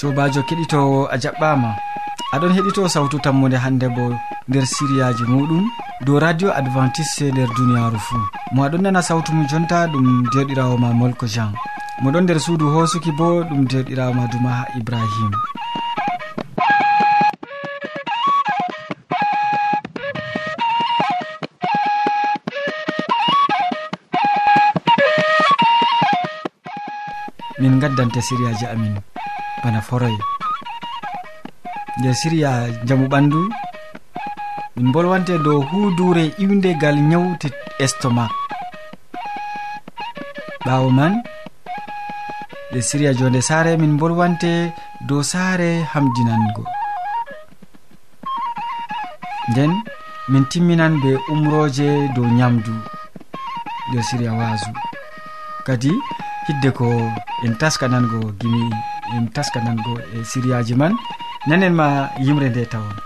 sobajo keɗitowo a jaɓɓama. Aɗon heɗito sawtu tammude hande bo nder siriyaji muɗum dow radio adventiste e nder duniyaru fuu mo aɗon nana sawtu mum jonta ɗum derɗirawo ma molko jean. Moɗon nder suudu hosuki bo ɗum derɗirawo ma duma ibrahima min gaddante siriyaji amin. bana foroy. Nde siriya jamu ɓandu min bolwante dow hudure iwdegal nyawti estomac. Ɓawo man nde siriya jonde saare min bolwante dow saare hamdinango. Nden min timminan be umroje dow nyamdu nder siriya wasu kadi hidde ko en taskanango gimi. en taskanango e siriyaji man. Nanen ma yimre nde tawon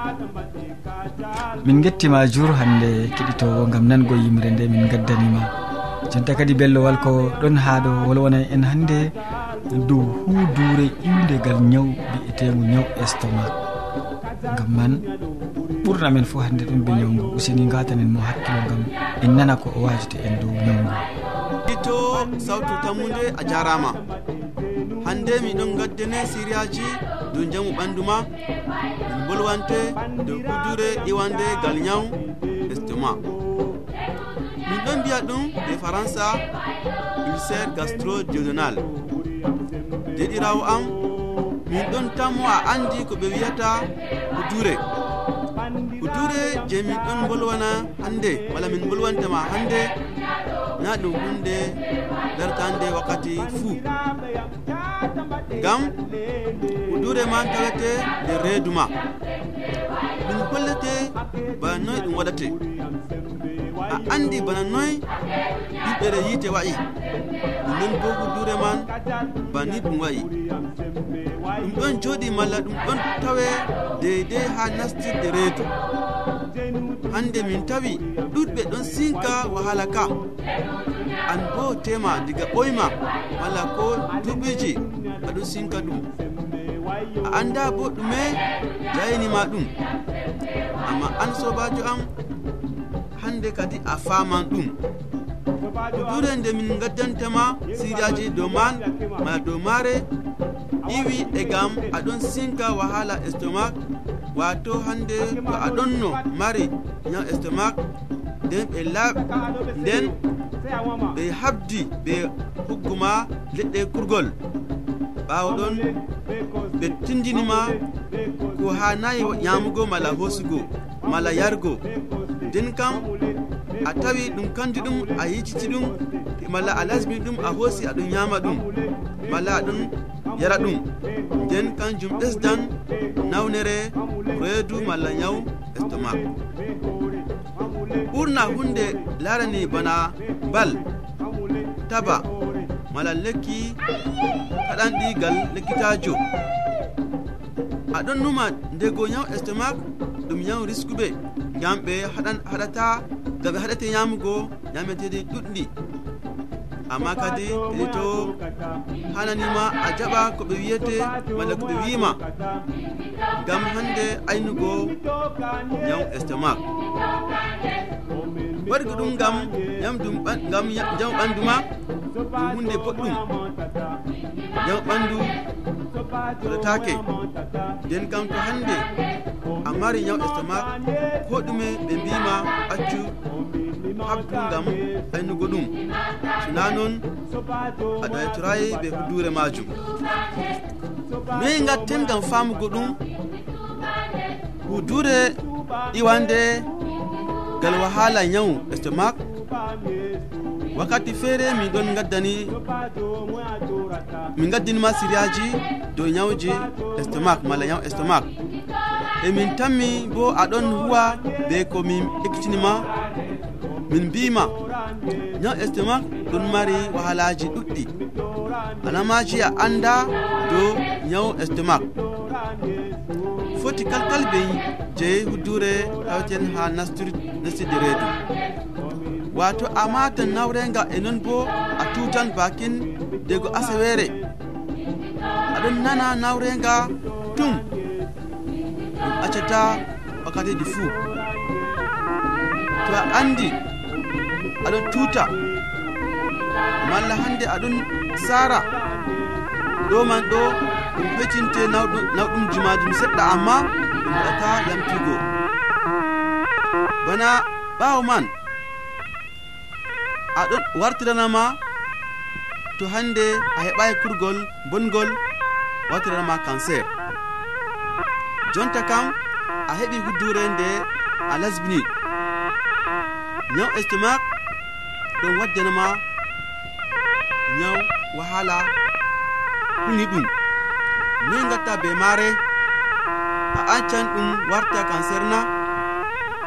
min gettima jour hande keɗitowo gam nango yimre nde min gaddanima. Jonta kadi bellowal ko ɗon ha ɗo wolwona en hande dow hudure iwdegal ñaw mbi'etegu ñaw estomac. Gam man ɓurna men fo hande ɗon be ñawgu useni gatanen mo hakkilo gam en nana ko o wajute en dow ñawgu to sawtu tammude a jarama. hande miɗon gaddane siriyaji dow jamu ɓanduma min bolwante dow kudure iwande gal nyawu estoma. Min ɗon mbiya ɗum de faransa ulcére gastro diodonal deɗirawo am min ɗon tammo a andi ko ɓe wiyata kudure kudure je min ɗon bolwana hande wala min bolwantama hande na ɗum hunde bertande wakkati fuu. Ngam udure man tawete nder reedu ma. Ɗum hollete bana noy ɗum waɗate. A andi bana noy ɗiɓɓere yiite wa'i. Ɗumnon bo hudure man bani ɗum wayi ɗum ɗon jooɗi malla ɗum ɗon tawe deydey ha nastirde reedu. hande min tawi ɗuɗɓe ɗon sinka wahala ka. An bo tema diga ɓoyma wala ko duɓiji aɗon sinka ɗum. A anda bo ɗume jaynima ɗum. Amma an sobajo am hande kadi a faman ɗum. Dure nde min gaddantama siriyaji dow man mala dow mare iwi e gam aɗon sinka wahala estomac wato hande to aɗonno mari ñaw estomac nden ɓe laaɓ nden ɓe habdi ɓe hugguma leɗɗe kurgol. Ɓawo ɗon ɓe tindinima ko ha nayi ñamugo mala hosugo mala yargo. Nden kam a tawi ɗum kanju ɗum a yiciti ɗum mala a lasmi ɗum a hoosi aɗum ñama ɗum mala aɗum yara ɗum. Nden kanjum ɓesdan nawnere reedu malla nyawu estomac. Ɓurna hunde larani bana bal taba mala lekki haɗanɗigal lekkitajo. Aɗon numa ndego nyawu estomac ɗum nyawu riskuɓe ngam ɓe haɗata gaɓe haɗate nyamugo nyametede ɗuɗɗi. amma kadi ene to hananima a jaɓa ko ɓe wiyete walla ko ɓe wima gam hande aynugo ñaw estomac. Waɗgo ɗum gam gam jamu ɓandu ma ɗum hunde boɗɗum. Jamu ɓandu waɗatake nden kam to hande a mari ñaw estomac ko ɗume ɓe mbima accu habdudam aynugo ɗum. Sina noon aɗa torayi ɓe huddure majum. Noyi gatten gam famugo ɗum. Huddure iwande gal wahala nyawu estomac. Wakkati feere min ɗon gaddani min gaddinima siriyaji dow nyawuji estomac malla nyawu estomac. E min tanmi bo aɗon huwa be komin ekkitinima min mbima. Ñaw estomac ɗum mari wahalaji ɗuɗɗi. Alamaji a anda dow ñaw estomac foti kalkal ɓey je huddure tawten ha nastide reedu wato a matan nawrenga e non bo a tutan bakin dego asawere aɗon nana nawrenga tum. Ɗum accata wakkatiji fuu to a andi aɗon tuta. Malla hande aɗon sara ɗo man ɗo ɗum pecinte nawɗum jumajum seɗɗa amma ɗum waɗata yamtugo. Bana ɓawo man aɗon wartiranama to hande a heɓai kurgol bongol wartiranama cancer. Jonta kam a heɓi huddure nde a lasbini. Non estomac ɗum waddanama ñaw wahala huni ɗum. Noy gatta be mare a accan ɗum warta cancer na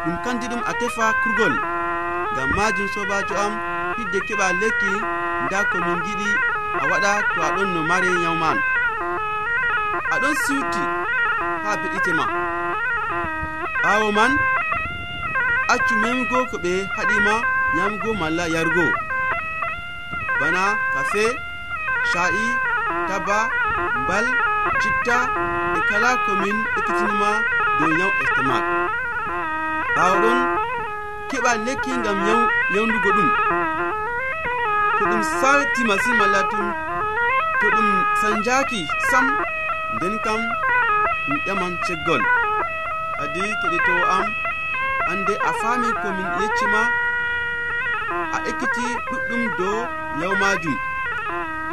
ɗum kandi ɗum a tefa kurgol. Ngam majum sobajo am hidde keɓa lekki nda komin giɗi a waɗa to aɗon no mari nyaw man. Aɗon siwti ha beɗite ma. Ɓawo man accu memgo ko ɓe haɗima nyamgo malla yarugo. Bana kafe sha'i taba mbal citta e kala komin ekkitinima dow nyawu estomak ɓawo ɗon keɓa lekki gam yawdugo ɗum. To ɗum sarti masin malla tum to ɗum sanjaki sam nden kam ɗum ƴaman ceggol adi keɗitowo am hande a fami komin yeccima a ekkiti ɗuɗɗum dow law majum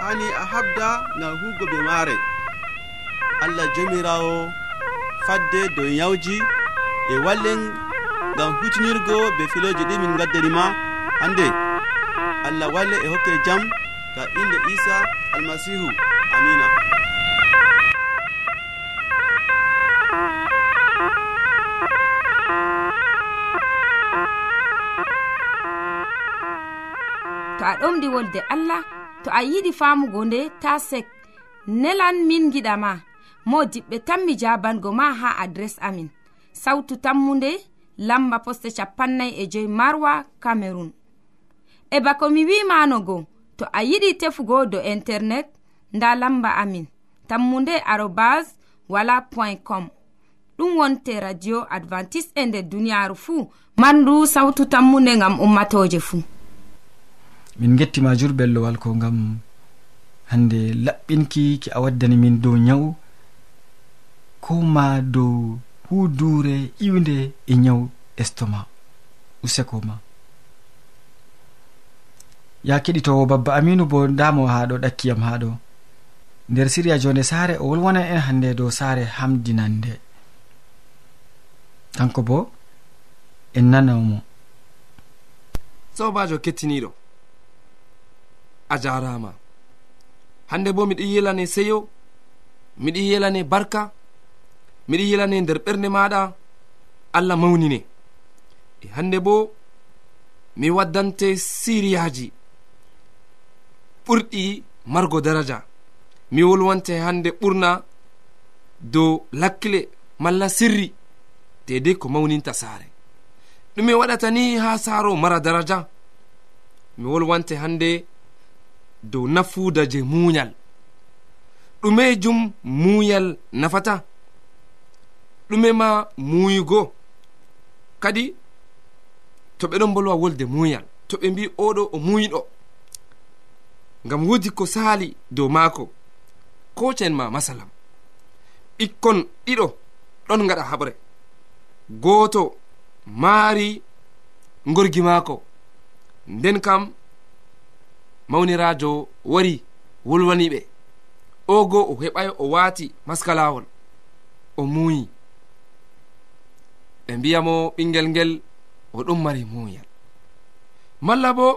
hani a habda ngam hugo be maare. Allah jomirawo fadde dow yawji e wallen ngam hutinirgo be filoji ɗi min gaddanima hande allah walle e hokke jam ga inde isa almasihu amina to a ɗomɗi wolde allah to a yiɗi famugo nde ta sek. Nelan min giɗama mo diɓɓe tan mi jabango ma ha adres amin. Sautu tammunde lamba poste capannay e joyi marwa camerun e bako mi wimanogo to a yiɗi tefugo do internet nda lamba amin. Tammunde arobas wala point com. Ɗum wonte radio advantice e nder duniyaru fuu. Mandu sawtu tammunde ngam ummatoje fuu. min gettima jur bellowal ko gam hande laɓɓinki ki a waddani min dow nyawu ko ma dow hudure iwde e nyawu estoma useko ma ya keɗitowo babba aminu bo damo haɗo ɗakkiyam haɗo nder siriya jonde saare o wolwona en hande dow saare hamdinande kanko bo en nanamo sobajo kettiniɗo a jarama. Hande bo miɗo yelane seyo miɗo yelane barka miɗo yelane nder ɓernde maɗa allah mawnine. E hande bo mi waddante siriyaji ɓurɗi margo daraja. Mi wolwante hande ɓurna dow lakkile malla sirri dedei ko mawninta saare. Ɗume waɗata ni ha saaro mara daraja. Mi wolwante hande dow nafuuda je muuyal ɗumejum muuyal nafata. Ɗume ma muuyugo kadi to ɓe ɗon bolwa wolde muuyal to ɓe mbi oɗo o muuyɗo ngam woodi ko saali dow maako kocen ma masalam. Ɓikkon ɗiɗo ɗon gaɗa haɓre. Gooto maari gorgi maako. Nden kam mawniraajo wari wolwaniɓe o go o heɓay o waati maskalawol o muuyi. Ɓe mbiya mo ɓingel ngel o ɗum mari muuyal malla bo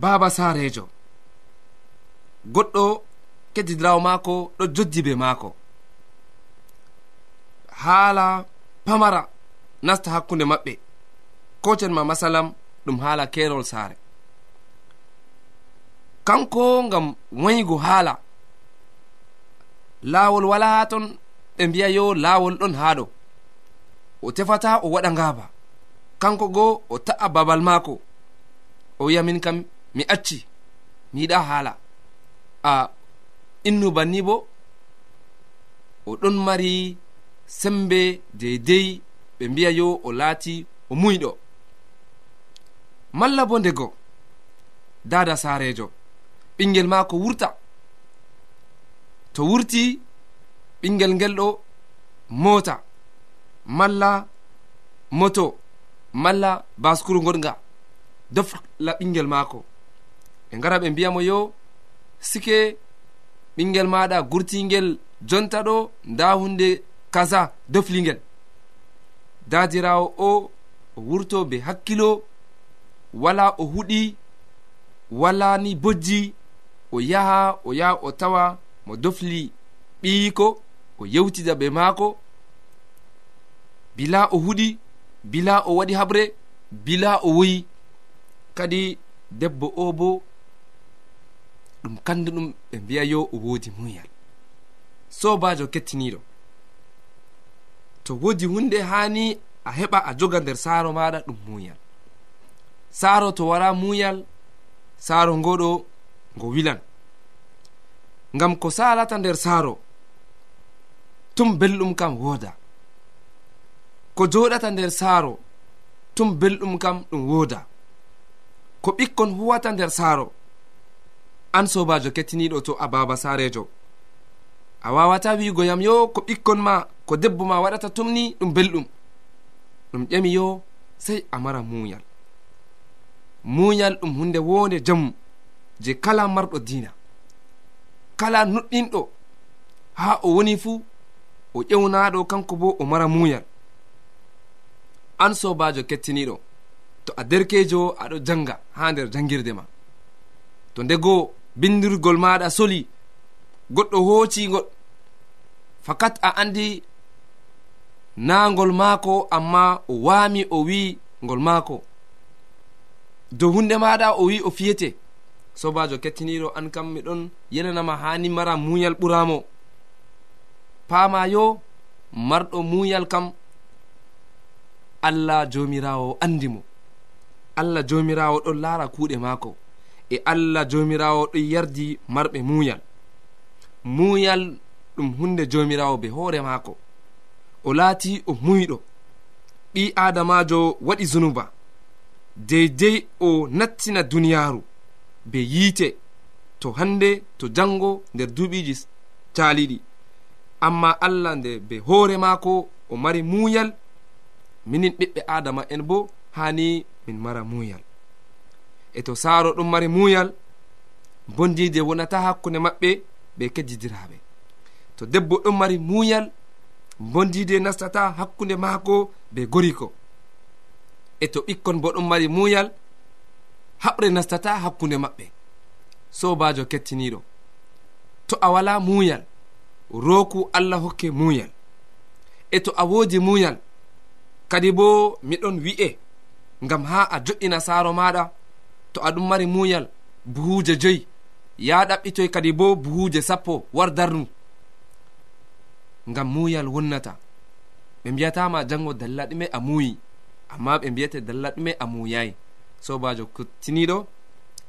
baaba saarejo goɗɗo keddidirawo maako ɗo joddi be maako. Haala pamara nasta hakkunde maɓɓe. Kocen ma masalam ɗum haala kerol saare. kanko ngam woygo haala. Laawol wala ha ton ɓe mbiya yo laawol ɗon haa ɗo. O tefata o waɗa ngaaba. Kanko goo o ta'a babal maako. O wiya min kam mi acci mi yiɗa haala. A innu banni bo o ɗon mari sembe deydey ɓe mbiya yo o laati o muyɗo. Malla bo ndego dada saarejo ɓingel maako wurta. To wurti ɓingel ngel ɗo mota malla moto malla baskuru goɗga dofla ɓingel maako. Ɓe ngara ɓe mbiyamo yo sike ɓingel maɗa gurtingel jonta ɗo nda hunde kaza doflingel. Dadirawo o o wurto be hakkilo wala o huɗi wala ni bojji o yaha o yaha o tawa mo dofli ɓiyiko o yewtida be maako. Bila o huɗi bila o waɗi haɓre bila o woyi. Kadi debbo o bo ɗum kandu ɗum ɓe mbiya yo o woodi muyal sobajo kettiniɗo to woodi hunde hani a heɓa a joga nder saaro maɗa ɗum muyal saaro to wala muyal saaro ngoɗo ngo wilan. ngam ko salata nder saaro tum belɗum kam wooda. Ko joɗata nder saaro tum belɗum kam ɗum wooda. Ko ɓikkon huwata nder saaro an sobajo kettiniɗo to a baba sarejo a wawata wigo yam yo ko ɓikkon ma ko debbo ma waɗata tumni ɗum belɗum. Ɗum ƴemi yo sey a mara muuyal. Muuyal ɗum hunde wonde jamu je kala marɗo dina kala nuɗɗinɗo. Ha o woni fuu o ƴewnaɗo kanko bo o mara muyal an sobajo kettiniɗo to a derkejo aɗo janga ha nder jangirde ma. To ndego bindirgol maɗa soli goɗɗo hoocigol fakat a andi na ngol maako amma o waami o wi'i ngol maako. Dow hunde maɗa o wi o fiyete. sobajo kettiniɗo an kam miɗon yenanama hani mara muyal ɓuramo. Pama yo marɗo muyal kam allah jomirawo andi mo. Allah jomirawo ɗon laara kuuɗe maako. E allah jomirawo ɗon yardi marɓe muyal muyal ɗum hunde jomirawo be hoore maako. O laati o muyɗo. Ɓi adamajo waɗi zunuba. Deydey o nattina duniyaaru. be yiite to hande to jango nder duuɓiji caaliɗi amma allah nde be hoore maako o mari muuyal minin ɓiɓɓe adama en bo hani min mara muuyal. E to saaro ɗum mari muuyal bondide wonata hakkunde maɓɓe ɓe kejjidiraɓe to debbo ɗon mari muuyal bondide nastata hakkunde maako be goriko. E to ɓikkon bo ɗon mari muuyal haɓre nastata hakkunde maɓɓe. Sobajo kettiniɗo. To a wala muyal roku allah hokke muyal e to a woodi muyal kadi bo miɗon wi'e ngam ha a jo'ina saaro maɗa to aɗum mari muyal buhuuje joyi. Ya ɗaɓɓitoy kadi bo buhuuje sappo war darnu ngam muyal wonnata. Ɓe mbiyatama jango dalla ɗume a muuyi amma ɓe mbiyete dalla ɗume a muuyayi sobajo kettiniɗo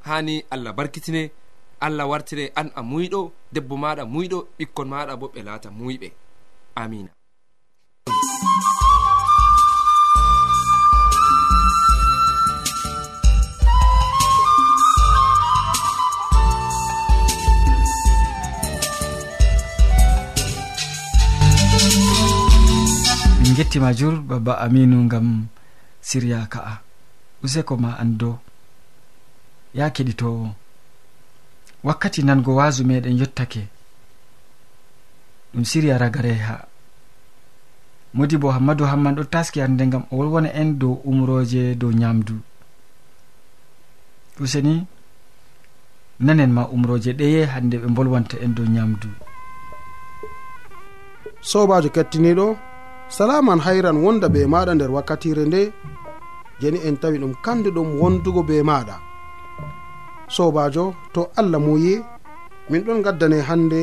hani allah barkitine allah wartire an a muyɗo debbo maɗa muyɗo ɓikkon maɗa bo ɓe laata muyɓe. Amina min gettima jur baba aminu gam siriya ka'a. useko ma an dow ya keɗitowo wakkati nango waasu meɗen yottake. Ɗum siriya ragare ha. Modi bo hammadou hamman ɗo taski hande gam o wolwona en dow umroje dow nyamdu useni nanen ma umroje ɗeye hande ɓe bolwanta en dow nyamdu sobajo kettiniɗo salaman hayran wonda be maɗa nder wakkatire nde jeni en tawi ɗum kandu ɗum wondugo be maɗa. Sobajo to allah muyi min ɗon gaddane hande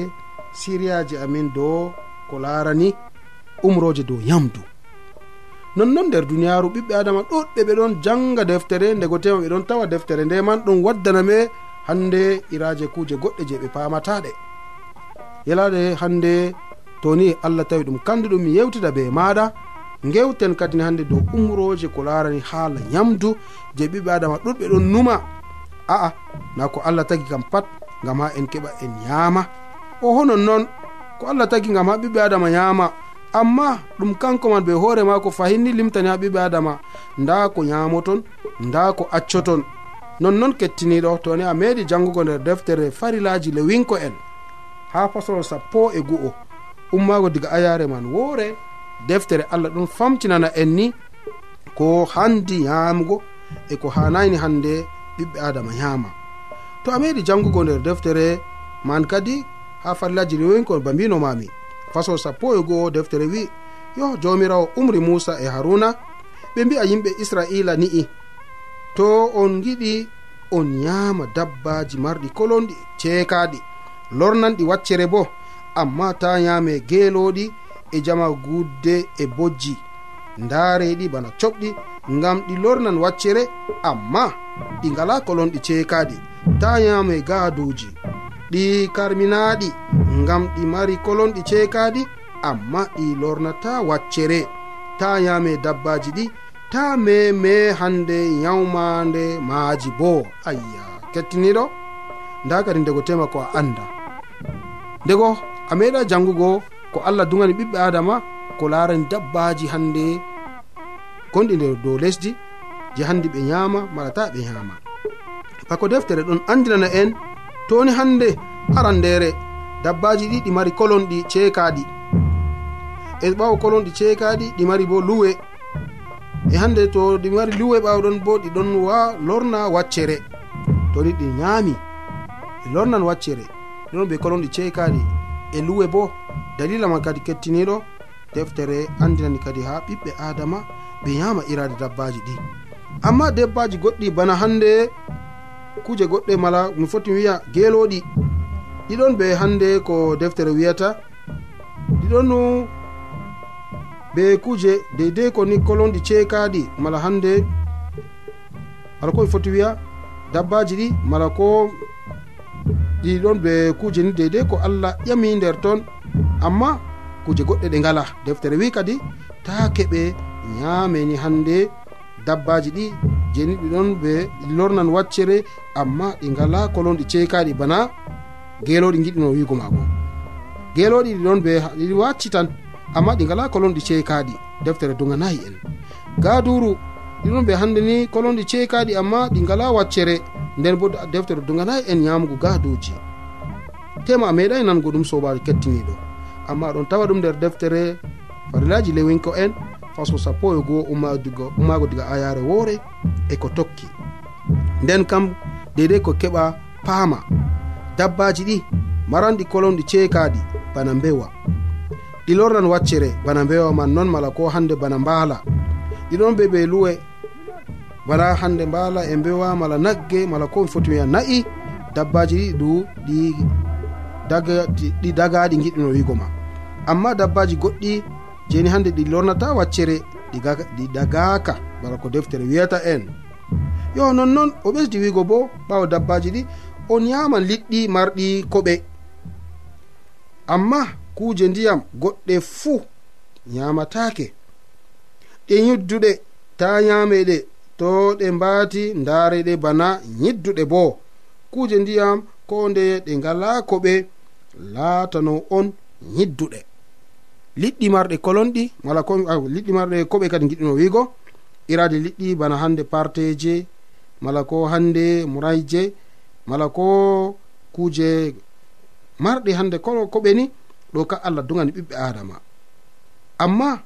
siriyaji amin dow ko larani umroje dow yamdu nonnon nder duniyaru ɓiɓɓe adama ɗuɗɓe ɓe ɗon janga deftere ndego tema ɓe ɗon tawa deftere nde man ɗum waddanaɓe hande iraje kuje goɗɗe je ɓe pamataɗe. Yalade hande toni allah tawi ɗum kandu ɗum mi yewtida be maɗa gewten kadine hannde dow umroje ko larani haala yamdu je ɓiɓɓe adama ɗuɗɓe ɗon numa. A'a na ko allah tagi kam pat gam ha en keɓa en yaama o honon noon ko allah tagi gam ha ɓiɓɓe adama yaama amma ɗum kanko man be hoore ma ko fahinni limtani ha ɓiɓɓe adama. Nda ko yamoton nda ko accoton. Nonnoon kettiniɗo toni a meeɗi jangugo nder deftere farilaji lewinko en. Ha faslol sappo e gu'o. Ummago diga ayare man woore. deftere allah ɗum famtinana en ni ko handi yamugo e ko hanani hande ɓiɓɓe adama yama to a meɗi jangugo nder deftere man kadi ha fallaji rewenkon ba mbinomami faso sappo e goho deftere wi yo jomirawo umri musa e haruna ɓe mbi'a yimɓe israila ni'i. To on giɗi on yama dabbaji marɗi kolonɗi ceekaɗi lornanɗi waccere bo amma ta yame geeloɗi e jama gudde e bojji. Ndaareɗi bana coɓɗi ngam ɗi lornan waccere amma ɗi ngala kolonɗi ceekaɗi ta yama e gaaduuji ɗi karminaɗi ngam ɗi mari kolonɗi ceekaɗi amma ɗi lornata waccere. Ta yame dabbaji ɗi ta meme hande yawmande maaji bo. Ayya kettiniɗo nda kadi ndego tema ko a anda ndego a meeɗa jangugo ko allah dugani ɓiɓɓe adama ko larani dabbaji hande gonɗi e nder dow lesdi je handi ɓe nyama marata ɓe nyama bako deftere ɗon andinana en toni hande arandere dabbaji ɗi e ɗi mari kolonɗi ceekaɗi e ɓawo kolonɗi ceekaɗi ɗi mari bo luwe. E hande to ɗi mari luwe ɓawɗon bo ɗi ɗon wa lorna waccere. Toni ɗi ñaami ɗi lornan waccere. Ɗon ɓe kolonɗi ceekaɗi e luwe bo dalila man kadi kettiniɗo deftere andinani kadi ha ɓiɓɓe adama ɓe yama irade dabbaji ɗi. Amma dabbaji goɗɗi bana hande kuje goɗɗe mala mi foti wiya geloɗi ɗiɗon ɓe hande ko deftere wiyata. Ɗiɗon nu be kuje deidei ko ni kolonɗi ceekaɗi mala hande mala ko mi foti wiya dabbaji ɗi mala ko ɗiɗon ɓe kuje ni deidei ko allah ƴami nder ton. amma kuje goɗɗe ɗe ngala deftere wi kadi ta keɓe ñameni hande dabbaji ɗi jeni ɗi ɗon ɓe lornan waccere amma ɗi ngala kolon ɗi ceekaɗi bana geloɗi giɗino wigo mago. Geloɗi ɗi ɗon ɓe ɗi wacci tan amma ɗi ngala kolon ɗi ceekaɗi deftere duganayi en. Gaduru ɗiɗon ɓe hande ni kolon ɗi ceekaɗi amma ɗi ngala waccere nden bo deftere duganayi en ñamugo gaduji tema a meeɗai e nango ɗum sobajo kettiniɗo. Amma ɗon tawa ɗum nder deftere farilaji lewinko en faso sappo e goho ummago diga ayare woore e ko tokki. Nden kam deidei ko keɓa paama dabbaji ɗi maranɗi kolonɗi ceekaɗi bana mbewa ɗi lorran waccere bana mbewa man noon mala ko hande bana mbaala. Ɗiɗon be ɓe luwe bana hande mbaala e mbewa mala nagge mala ko mi foti wiya na'i dabbaji ɗi du ɗi ɗi daga ɗi giɗɗino wigo ma. Amma dabbaji goɗɗi jeni hande ɗi lornata waccere ɗi dagaka bala ko deftere wiyata en. Yo nonnon o ɓesdi wigo bo ɓawo dabbaji ɗi on yaman liɗɗi marɗi koɓe. Amma kuje ndiyam goɗɗe fuu yamatake ɗe yidduɗe ta yameɗe to ɗe mbaati ndareɗe bana yidduɗe bo. Kuje ndiyam ko nde ɗe ngala koɓe. laatano on yidduɗe liɗɗi marɗe kolonɗi wala liɗɗi marɗe koɓe kadi giɗino wiigo irade liɗɗi bana hande parteje mala ko hande murayje mala ko kuuje marɗi hande koɓe ni ɗo ka allah dugani ɓiɓɓe adama. Amma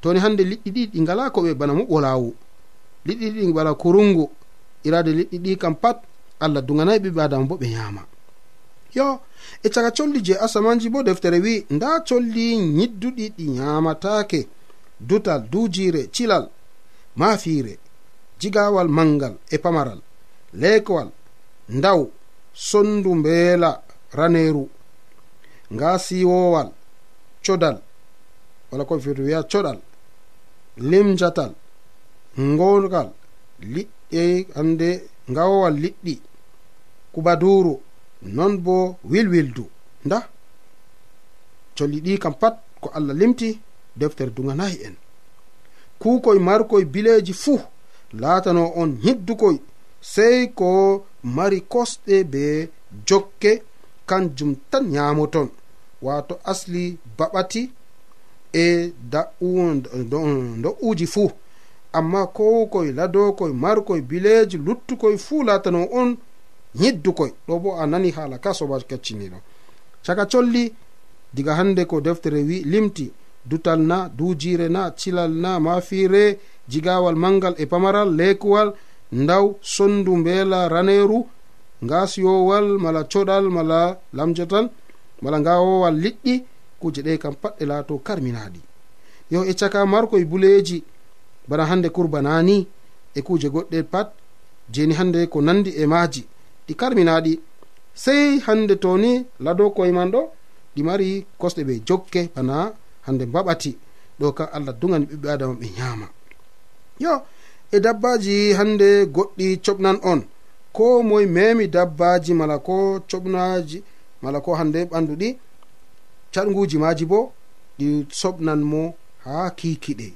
toni hande liɗɗi ɗi ɗi ngala koɓe bana muɓo lawu liɗɗi ɗi bala kurungu irade liɗɗi ɗi kam pat allah duganayi ɓiɓɓe adama bo ɓe yama yo e caka colli je asamanji bo deftere wi nda colli yidduɗi ɗi yamatake dutal dujire cilal mafire jigawal mangal e pamaral leekwal ndaw sondu mbeela raneru nga siwowal codal wala ko firtu wiya coɗal limjatal ngogal liɗɗe hande ngawowal liɗɗi kubaduru non bo wilwildu. Nda colli ɗi kam pat ko allah limti deftere duganayi en. Kukoye markoye bileji fuu latano on hiddukoye sey ko mari kosɗe be jokke kanjum tan nyamoton wato asli baɓati e do'uji fuu. Amma kow koye ladokoye markoye bileeji luttukoye fuu latano on yiddukoy ɗo bo a nani hala ka sobajo kecciniɗo caka colli diga hande ko deftere wi limti dutal na dujire na cilal na mafire jigawal mangal e pamaral lekuwal ndaw sondu mbela raneru ngasiyowal mala coɗal mala lamjotal mala ngawowal liɗɗi kuje ɗe kam patɗe laato karminaɗi yo e caka markoye buleji bana hande kurbanani e kuje goɗɗe pat jeni hande ko nandi e maji ɗi karminaɗi. Sey hande toni lado koye man ɗo ɗi mari kosɗe ɓe jokke bana hande mbaɓati. Ɗo ka allah dugani ɓiɓɓe adama ɓe nyama. Yo e dabbaji hande goɗɗi coɓnan on ko moye memi dabbaji mala ko coɓnaji mala ko hande ɓanduɗi caɗguji maji bo ɗi soɓnan mo ha kikiɗe.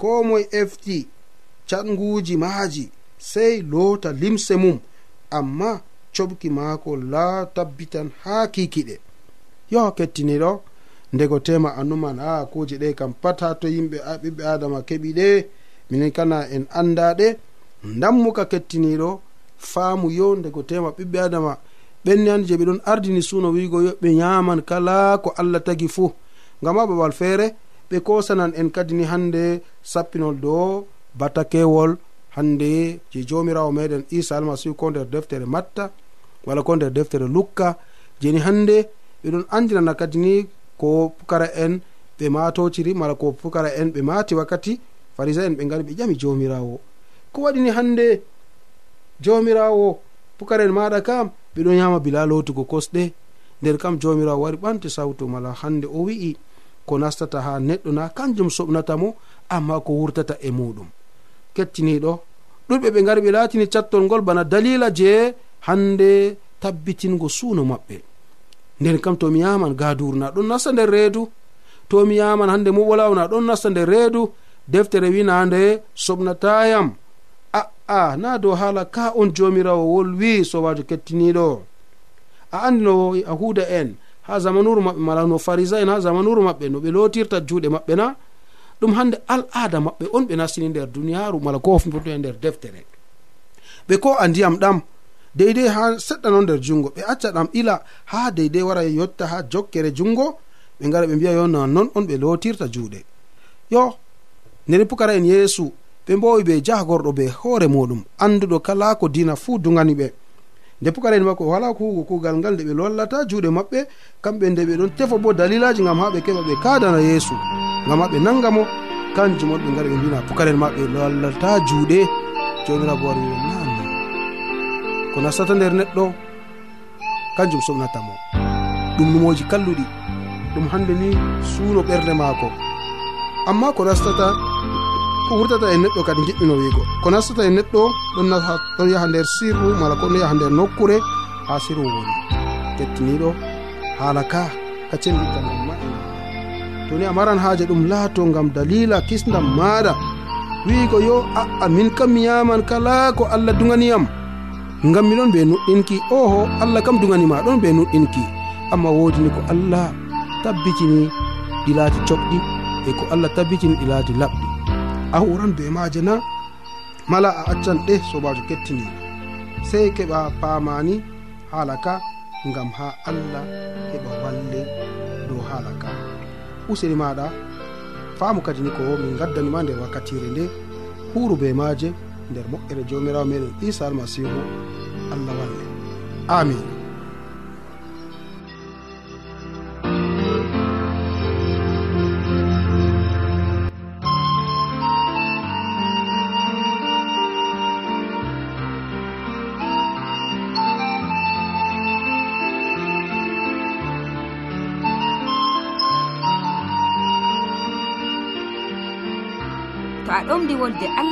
Ko moye efti caɗguji maji sey loota limse mum amma coɓki maako laa tabbitan haa kikiɗe yo kettiniɗo ndego tema anuman a kuje ɗe kam pat ha to yimɓe ɓiɓɓe adama keɓi ɗe minen kana en andaɗe dammuka kettiniɗo faamu yo ndego tema ɓiɓɓe adama ɓenni hande je ɓe ɗon ardini suno wiigo ɓe yaman kala ko allah tagi fuu. Ngam a babal feere ɓe kosanan en kadi ni hande sappinol dow batakewol hande je jomirawo meɗen isa almasihu ko nder deftere matta. wala ko nder deftere lukka jeni hande ɓeɗon andinana kadi ni ko pukara en ɓe matociri mala ko pukara en ɓe mati wakkati farisa en ɓe gari ɓe ƴami jomirawo. Ko waɗini hande jomirawo pukara en maɗa kam ɓeɗon yama bila lotugo kosɗe. Nder kam jomirawo wari ɓamti sawtu mala hande o wi'i ko nastata ha neɗɗo na kanjum soɓnatamo amma ko wurtata e muɗum kettiniɗo ɗuɗɓe ɓe gari ɓe latini cattol ngol bana dalila je hande tabbitingo suuno maɓɓe. Nden kam tomi yaman gaduruna ɗon nasta nder reedu. Tomi yaman hande muɓolawna ɗon nasta nder reedu. Deftere winande soɓnatayam a'a na dow haala ka on jomirawo wolwi sobajo kettiniɗo a andino yahuda en ha zamanuru maɓɓe mala no farisa en ha zamanuru maɓɓe no ɓe lotirta juuɗe maɓɓe na ɗum hande al ada maɓɓe on ɓe nastini nder duniyaru mala ko hofnoto e nder deftere. Ɓe ko a ndiyam ɗam deydey ha seɗɗa noon nder jungo. Ɓe acca ɗam ila ha deydey wara yotta ha jokkere jungo. Ɓe gara ɓe mbiya yo non on ɓe lotirta juuɗe. Yo nder pukara en yeesu ɓe mbowi ɓe jahgorɗo be hoore muɗum. Anduɗo kala ko dina fuu dugani ɓe. Nde pukara en makko wala kuugo kuugal ngal nde ɓe lollata juuɗe maɓɓe kamɓe nde ɓe ɗon tefa bo dalilaji gam ha ɓe keɓa ɓe kadana yeesu. Gam ha ɓe nanga mo kanjum on ɓe gari ɓe mbina pukara en maɓɓe lollata juuɗe. Jonirago wari na ko nastata nder neɗɗo kanjum somnatamo ɗum numoji kalluɗi ɗum hande ni suuno ɓerde maako. Amma ko nastata ko wurtata e neɗɗo kadi jiɗɗino wiigo. Ko nastata e neɗɗo ɗon yaha nder sirru mala ko ɗon yaha nder nokkure ha sirru woni. Kettiniɗo haala ka ka cellitanam ma to ni a maran haaje ɗum laato ngam dalila kisdam maɗa wiigo yo a'a min kam mi yaman kala ko allah duganiyam ngam miɗon ɓe nuɗɗinki. Oho allah kam duganima ɗon ɓe nuɗɗinki. Amma wodini ko allah tabbitini ɗi laati coɓɗi e ko allah tabbitini ɗi laati laɓɗi. A huran be maje na mala a accan ɗe sobajo kettini. Sey keɓa paamani haala ka ngam ha allah heɓa walle dow haala ka. Useni maɗa faamu kadi ni ko min gaddanima nder wakkatire nde huuru be maje nder moƴƴere jawmirawo meɗen isa almasihu allah walle. Amin. To a ɗomɗi wolde allah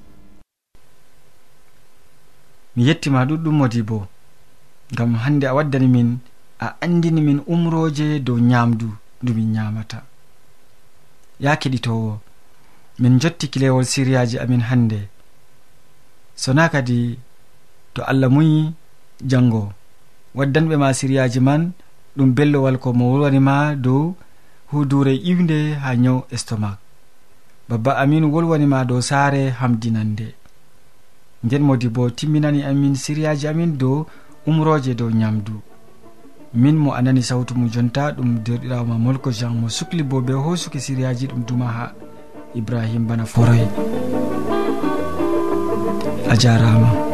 mi yettima ɗuɗɗum modi bo ngam hande a waddani min a andini min umroje dow nyamdu ndu min nyamata. Ya keɗitowo min jotti kilewol siriyaji amin hande. Sona kadi to allah muyi jango waddanɓe ma siriyaji man ɗum bellowal ko mo wolwanima dow hudure iwde ha nyaw estomac. Babba aminu wolwanima dow saare hamdinande nden modi bo timminani amin siriyaji amin dow umroje dow nyamdu. Min mo anani sawtu mum jonta ɗum derɗirawo molko jean mo sukli bo be hosuki siriyaji ɗum duma ha ibrahim bana foroy a jarama.